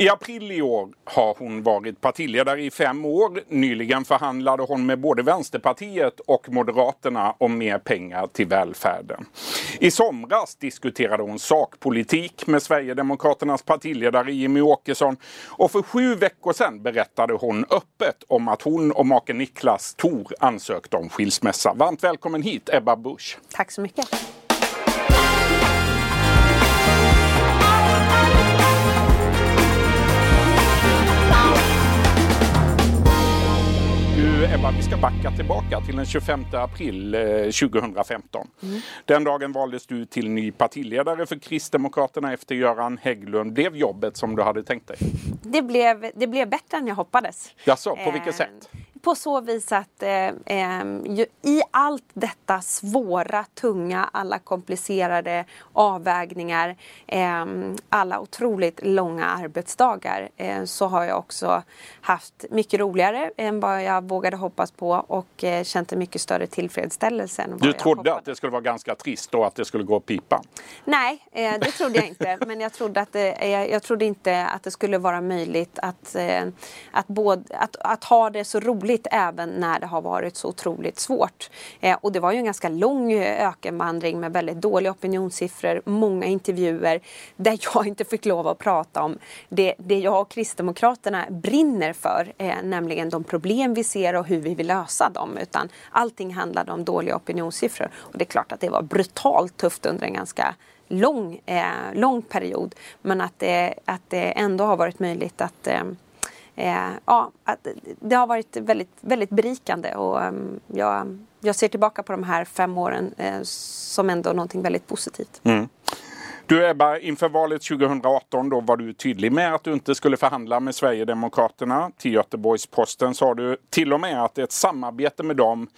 I april i år har hon varit partiledare i fem år. Nyligen förhandlade hon med både Vänsterpartiet och Moderaterna om mer pengar till välfärden. I somras diskuterade hon sakpolitik med Sverigedemokraternas partiledare Jimmy Åkesson och för sju veckor sedan berättade hon öppet om att hon och maken Niklas Thor ansökte om skilsmässa. Varmt välkommen hit Ebba Busch. Tack så mycket. Ska backa tillbaka till den 25 april 2015. Mm. Den dagen valdes du till ny partiledare för Kristdemokraterna efter Göran Hägglund. Blev jobbet som du hade tänkt dig? Det blev, det blev bättre än jag hoppades. Jaså, på vilket eh, sätt? På så vis att eh, eh, i allt detta svåra, tunga, alla komplicerade avvägningar, eh, alla otroligt långa arbetsdagar eh, så har jag också haft mycket roligare än vad jag vågade hoppas på och eh, känt en mycket större tillfredsställelse. Än du trodde att det skulle vara ganska trist och att det skulle gå pipa? Nej, eh, det trodde jag inte. Men jag trodde, att det, jag trodde inte att det skulle vara möjligt att, att, både, att, att ha det så roligt roligt även när det har varit så otroligt svårt. Eh, och det var ju en ganska lång eh, ökenvandring med väldigt dåliga opinionssiffror, många intervjuer där jag inte fick lov att prata om det, det jag och Kristdemokraterna brinner för, eh, nämligen de problem vi ser och hur vi vill lösa dem. Utan allting handlade om dåliga opinionssiffror. Och det är klart att det var brutalt tufft under en ganska lång, eh, lång period. Men att det, att det ändå har varit möjligt att eh, Eh, ja, det har varit väldigt, väldigt berikande och ehm, jag, jag ser tillbaka på de här fem åren eh, som ändå någonting väldigt positivt. Mm. Du Ebba, inför valet 2018 då var du tydlig med att du inte skulle förhandla med Sverigedemokraterna. Till Göteborgs-Posten sa du till och med att ett samarbete med dem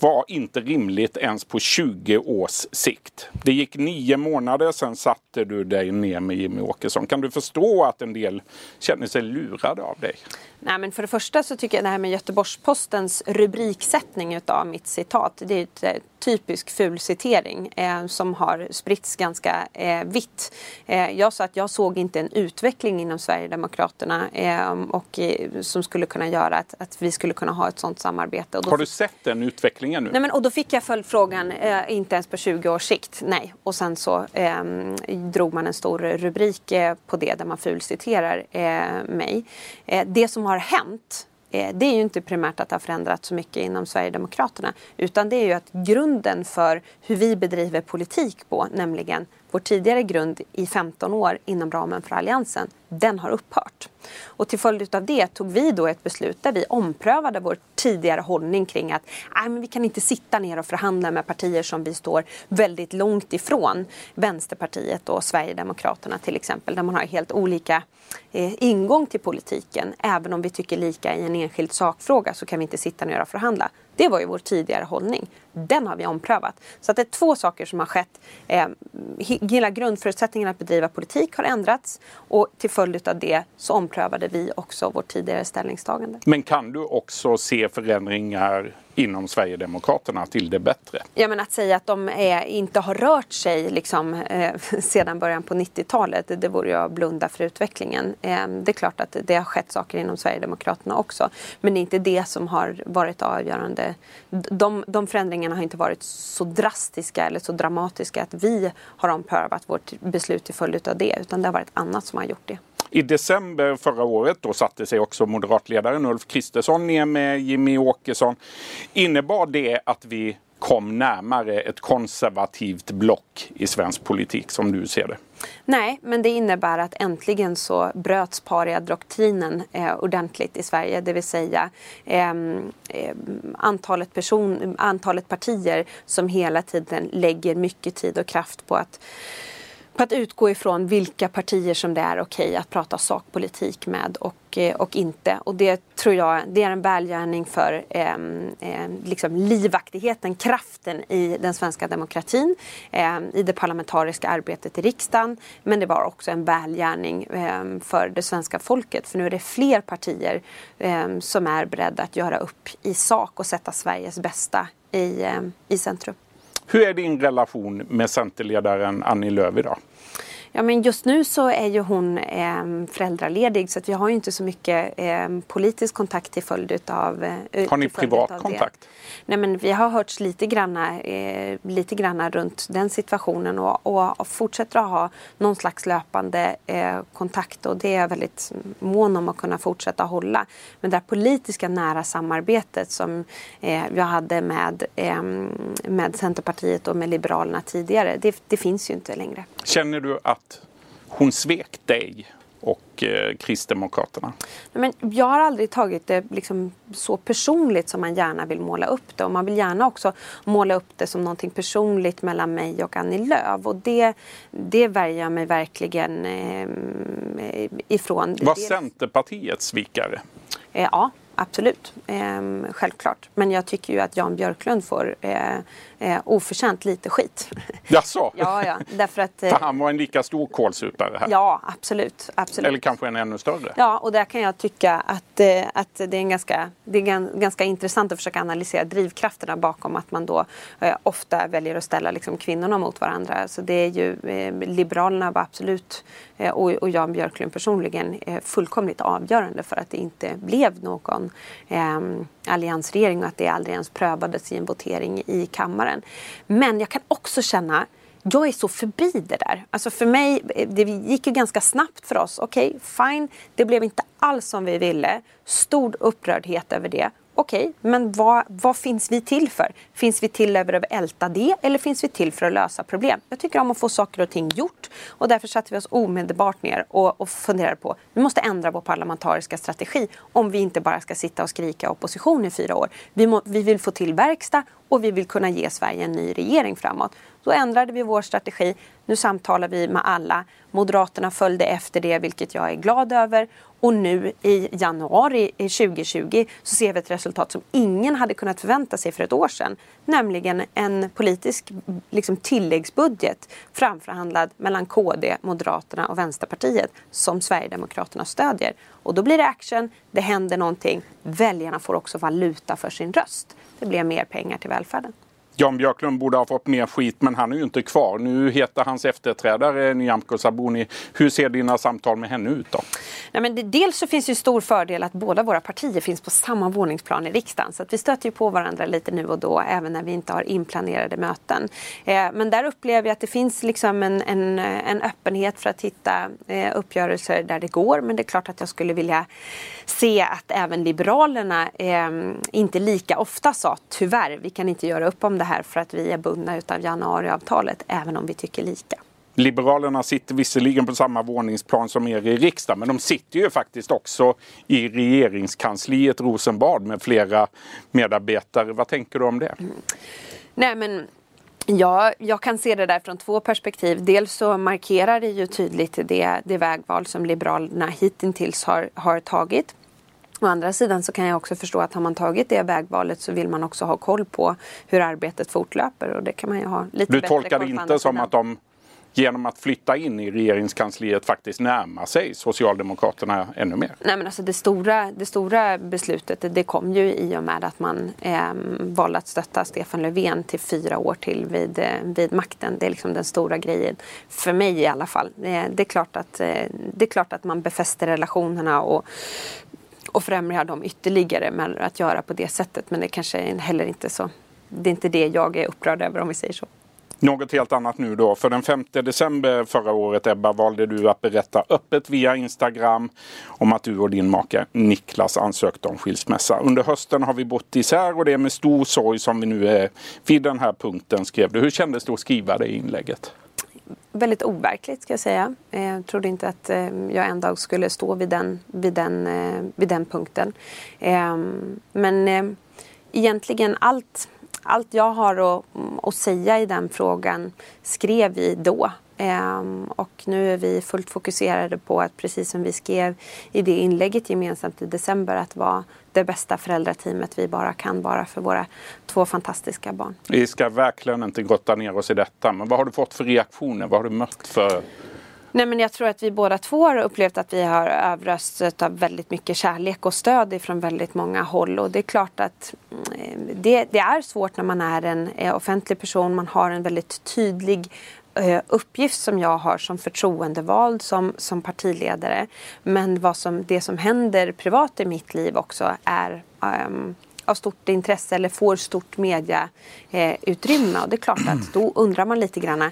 var inte rimligt ens på 20 års sikt. Det gick nio månader, sen satte du dig ner med Jimmy Åkesson. Kan du förstå att en del känner sig lurade av dig? Nej, men för det första så tycker jag det här med Göteborgs-Postens rubriksättning utav mitt citat, det är ett eh, typisk fulcitering eh, som har spritts ganska eh, vitt. Eh, jag sa att jag såg inte en utveckling inom Sverigedemokraterna eh, och eh, som skulle kunna göra att, att, vi skulle kunna ha ett sådant samarbete. har du sett den utvecklingen nu? Nej, men, och då fick jag följdfrågan, inte ens på 20 års sikt, nej. Och sen så drog man en stor rubrik på det där man fulciterar mig. det som har hänt eh, Eh, det är ju inte primärt att det har förändrats så mycket inom Sverigedemokraterna utan det är ju att grunden för hur vi bedriver politik på, nämligen vår tidigare grund i 15 år inom ramen för Alliansen, den har upphört. Och till följd av det tog vi då ett beslut där vi omprövade vår tidigare hållning kring att nej, men vi kan inte sitta ner och förhandla med partier som vi står väldigt långt ifrån. Vänsterpartiet och Sverigedemokraterna till exempel, där man har helt olika eh, ingång till politiken. Även om vi tycker lika i en enskild sakfråga så kan vi inte sitta ner och förhandla. Det var ju vår tidigare hållning. Den har vi omprövat. Så att det är två saker som har skett. Eh, hela grundförutsättningen att bedriva politik har ändrats och till följd av det så omprövade vi också vårt tidigare ställningstagande. Men kan du också se förändringar inom Sverigedemokraterna till det bättre? Ja men att säga att de är, inte har rört sig liksom, eh, sedan början på 90-talet, det, det vore ju att blunda för utvecklingen. Eh, det är klart att det har skett saker inom Sverigedemokraterna också. Men det är inte det som har varit avgörande. De, de förändringarna har inte varit så drastiska eller så dramatiska att vi har omprövat vårt beslut till följd av det. Utan det har varit annat som har gjort det. I december förra året då satte sig också moderatledaren Ulf Kristersson ner med Jimmy Åkesson. Innebar det att vi kom närmare ett konservativt block i svensk politik som du ser det? Nej, men det innebär att äntligen så bröts paria-doktrinen eh, ordentligt i Sverige. Det vill säga eh, antalet, person, antalet partier som hela tiden lägger mycket tid och kraft på att på att utgå ifrån vilka partier som det är okej att prata sakpolitik med och, eh, och inte. Och det tror jag det är en välgärning för eh, eh, liksom livaktigheten, kraften i den svenska demokratin, eh, i det parlamentariska arbetet i riksdagen. Men det var också en välgärning eh, för det svenska folket för nu är det fler partier eh, som är beredda att göra upp i sak och sätta Sveriges bästa i, ehm, i centrum. Hur är din relation med Centerledaren Annie Lööf idag? Ja, men just nu så är ju hon eh, föräldraledig så att vi har ju inte så mycket eh, politisk kontakt till följd utav... Eh, har ni privat kontakt? Det. Nej, men vi har hörts lite granna, eh, lite granna runt den situationen och, och, och, fortsätter att ha någon slags löpande eh, kontakt och det är jag väldigt mån om att kunna fortsätta hålla. Men det här politiska nära samarbetet som eh, jag hade med, eh, med Centerpartiet och med Liberalerna tidigare, det, det finns ju inte längre. Känner du att hon svek dig och eh, Kristdemokraterna? Men jag har aldrig tagit det liksom så personligt som man gärna vill måla upp det. Och man vill gärna också måla upp det som någonting personligt mellan mig och Annie Lööf. Och det, det värjer jag mig verkligen eh, ifrån. Var Centerpartiet svikare? Eh, ja, absolut. Eh, självklart. Men jag tycker ju att Jan Björklund får eh, oförtjänt lite skit. Jaså? ja, ja. Därför att... Eh, För han var en lika stor kålsupare här? Ja, absolut, absolut. Eller kanske en ännu större? Ja, och där kan jag tycka att, eh, att det är, en ganska, det är ganska intressant att försöka analysera drivkrafterna bakom att man då eh, ofta väljer att ställa liksom, kvinnorna mot varandra. Så det är ju, eh, Liberalerna var absolut, eh, och, och Jan Björklund personligen, fullkomligt avgörande för att det inte blev någon ehm, alliansregering och att det aldrig ens prövades i en votering i kammaren. Men jag kan också känna jag är så förbi det där. Alltså för mig, det gick ju ganska snabbt för oss. Okej, okay, fine, det blev inte alls som vi ville. Stor upprördhet över det. Okej, okay, men vad, vad, finns vi till för? Finns vi till över att älta det eller finns vi till för att lösa problem? Jag tycker om att få saker och ting gjort och därför satte vi oss omedelbart ner och, och funderade på vi måste ändra vår parlamentariska strategi om vi inte bara ska sitta och skrika opposition i fyra år. Vi, må, vi vill få till verkstad och vi vill kunna ge Sverige en ny regering framåt. Då ändrade vi vår strategi. Nu samtalar vi med alla. Moderaterna följde efter det, vilket jag är glad över. Och nu i januari 2020 så ser vi ett resultat som ingen hade kunnat förvänta sig för ett år sedan. Nämligen en politisk liksom, tilläggsbudget framförhandlad mellan KD, Moderaterna och Vänsterpartiet som Sverigedemokraterna stödjer. Och då blir det action, det händer någonting. Väljarna får också valuta för sin röst. Det blir mer pengar till välfärden. Jan Björklund borde ha fått mer skit men han är ju inte kvar. Nu heter hans efterträdare Nyamko Sabuni. Hur ser dina samtal med henne ut då? Nej, men det, dels så finns det ju stor fördel att båda våra partier finns på samma våningsplan i riksdagen. Så att vi stöter ju på varandra lite nu och då även när vi inte har inplanerade möten. Eh, men där upplever jag att det finns liksom en, en, en öppenhet för att hitta eh, uppgörelser där det går. Men det är klart att jag skulle vilja se att även Liberalerna eh, inte lika ofta sa tyvärr, vi kan inte göra upp om det här för att vi är bundna utav januariavtalet även om vi tycker lika. Liberalerna sitter visserligen på samma våningsplan som er i riksdagen men de sitter ju faktiskt också i regeringskansliet Rosenbad med flera medarbetare. Vad tänker du om det? Mm. Nej men Ja, jag kan se det där från två perspektiv. Dels så markerar det ju tydligt det, det vägval som Liberalerna hittills har, har tagit. Å andra sidan så kan jag också förstå att har man tagit det vägvalet så vill man också ha koll på hur arbetet fortlöper och det kan man ju ha lite Du tolkar det inte som att de genom att flytta in i regeringskansliet faktiskt närma sig Socialdemokraterna ännu mer? Nej men alltså det stora, det stora beslutet det, kom ju i och med att man eh, valde att stötta Stefan Löfven till fyra år till vid, eh, vid makten. Det är liksom den stora grejen. För mig i alla fall. Eh, det, är klart att, eh, det är klart att man befäster relationerna och och främjar dem ytterligare med att göra på det sättet. Men det kanske är heller inte så. Det är inte det jag är upprörd över om vi säger så. Något helt annat nu då. För den 5 december förra året Ebba valde du att berätta öppet via Instagram om att du och din make Niklas ansökte om skilsmässa. Under hösten har vi bott isär och det är med stor sorg som vi nu är vid den här punkten skrev du. Hur kändes det att skriva det inlägget? Väldigt overkligt ska jag säga. Eh, jag trodde inte att eh, jag en dag skulle stå vid den, vid den, eh, vid den punkten. Ehm, men egentligen allt, allt jag har att, att säga i den frågan skrev vi då. Och nu är vi fullt fokuserade på att precis som vi skrev i det inlägget gemensamt i december att vara det bästa föräldrateamet vi bara kan vara för våra två fantastiska barn. Vi ska verkligen inte grotta ner oss i detta, men vad har du fått för reaktioner? Vad har du mött för Nej, men jag tror att vi båda två har upplevt att vi har överröstats av väldigt mycket kärlek och stöd ifrån väldigt många håll. Och det är klart att mm, det, det är svårt när man är en offentlig person. Man har en väldigt tydlig eh, uppgift som jag har som förtroendevald, som, som partiledare. Men vad som, det som händer privat i mitt liv också är um, av stort intresse eller får stort mediautrymme. Eh, och det är klart att då undrar man lite grann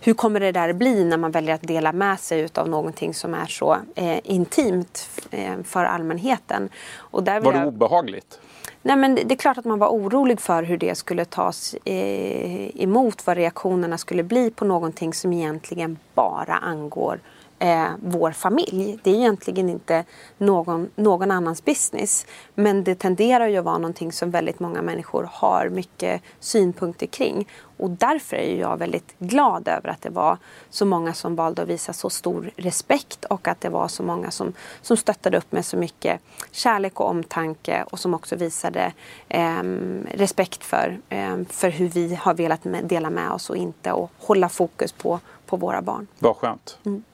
hur kommer det där bli när man väljer att dela med sig av någonting som är så eh, intimt eh, för allmänheten? Och där var det jag... obehagligt? Nej, men det är klart att man var orolig för hur det skulle tas eh, emot, vad reaktionerna skulle bli på någonting som egentligen bara angår eh, vår familj. Det är egentligen inte någon, någon annans business. Men det tenderar ju att vara någonting som väldigt många människor har mycket synpunkter kring. Och därför är jag väldigt glad över att det var så många som valde att visa så stor respekt och att det var så många som, som stöttade upp med så mycket kärlek och omtanke och som också visade eh, respekt för, eh, för hur vi har velat dela med oss och inte och hålla fokus på, på våra barn. Vad skönt. Mm.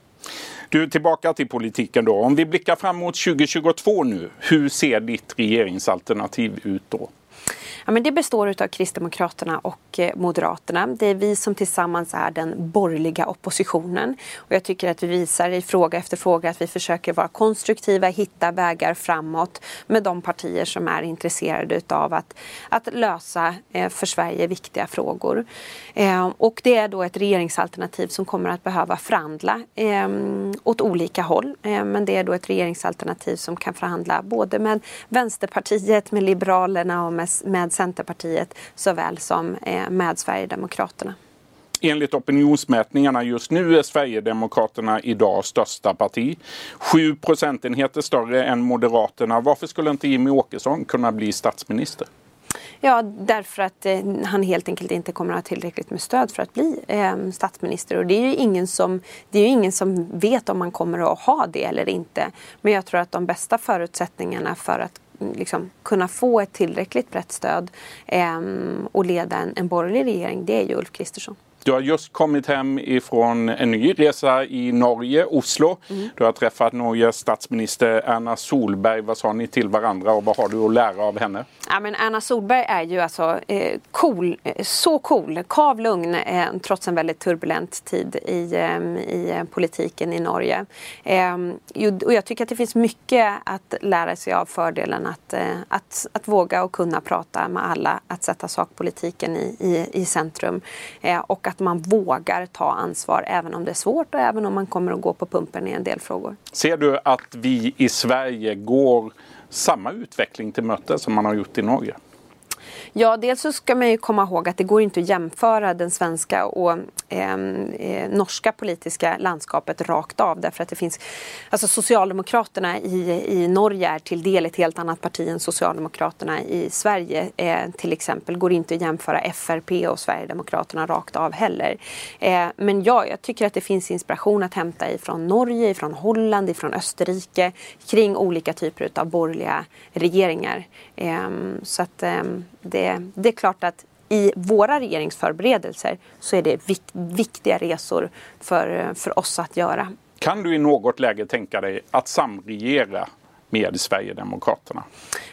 Du, tillbaka till politiken då. Om vi blickar fram mot 2022 nu, hur ser ditt regeringsalternativ ut då? Ja, men det består av Kristdemokraterna och eh, Moderaterna. Det är vi som tillsammans är den borgerliga oppositionen. Och jag tycker att vi visar i fråga efter fråga att vi försöker vara konstruktiva, hitta vägar framåt med de partier som är intresserade av att, att lösa eh, för Sverige viktiga frågor. Eh, och det är då ett regeringsalternativ som kommer att behöva förhandla eh, åt olika håll. Men det är då ett regeringsalternativ som kan förhandla både med Vänsterpartiet, med Liberalerna och med, med Centerpartiet såväl som eh, med Sverigedemokraterna. Enligt opinionsmätningarna just nu är Sverigedemokraterna idag största parti. Sju procentenheter större än Moderaterna. Varför skulle inte Jimmy Åkesson kunna bli statsminister? Ja, därför att eh, han helt enkelt inte kommer att ha tillräckligt med stöd för att bli eh, statsminister. Och det är ju ingen som, det är ingen som vet om han kommer att ha det eller inte. Men jag tror att de bästa förutsättningarna för att liksom, kunna få ett tillräckligt brett stöd eh, och leda en, en borgerlig regering, det är ju Ulf Kristersson. Du har just kommit hem ifrån en ny resa i Norge, Oslo. Mm. Du har träffat Norges statsminister Erna Solberg. Vad sa ni till varandra och vad har du att lära av henne? Ja, men Erna Solberg är ju alltså eh, cool, eh, så cool, kavlugn eh, trots en väldigt turbulent tid i, eh, i politiken i Norge. Eh, och jag tycker att det finns mycket att lära sig av fördelen att, eh, att, att våga och kunna prata med alla, att sätta sakpolitiken i, i, i centrum och att man vågar ta ansvar även om det är svårt och även om man kommer att gå på pumpen i en del frågor. Ser du att vi i Sverige går samma utveckling till mötes som man har gjort i Norge? Ja, dels så ska man ju komma ihåg att det går inte att jämföra den svenska och ehm, eh, norska politiska landskapet rakt av därför att det finns, alltså Socialdemokraterna i, i Norge är till del ett helt annat parti än Socialdemokraterna i Sverige eh, till exempel. Går inte att jämföra FRP och Sverigedemokraterna rakt av heller. Eh, men ja, jag tycker att det finns inspiration att hämta ifrån Norge, ifrån Holland, ifrån Österrike kring olika typer av borgerliga regeringar. Ehm, så att ehm, det det, det är klart att i våra regeringsförberedelser så är det vik viktiga resor för, för oss att göra. Kan du i något läge tänka dig att samregera med Sverigedemokraterna?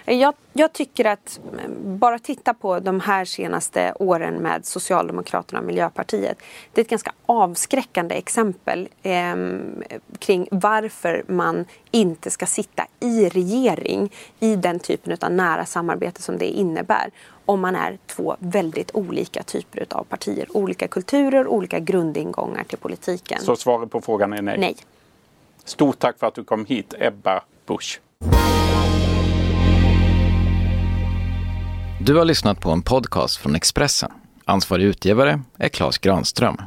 Jag, jag, tycker att bara titta på de här senaste åren med Socialdemokraterna och Miljöpartiet. Det är ett ganska avskräckande exempel eh, kring varför man inte ska sitta i regering i den typen av nära samarbete som det innebär om man är två väldigt olika typer av partier. Olika kulturer, olika grundingångar till politiken. Så svaret på frågan är nej? Nej. Stort tack för att du kom hit, Ebba Busch. Du har lyssnat på en podcast från Expressen. Ansvarig utgivare är Klas Granström.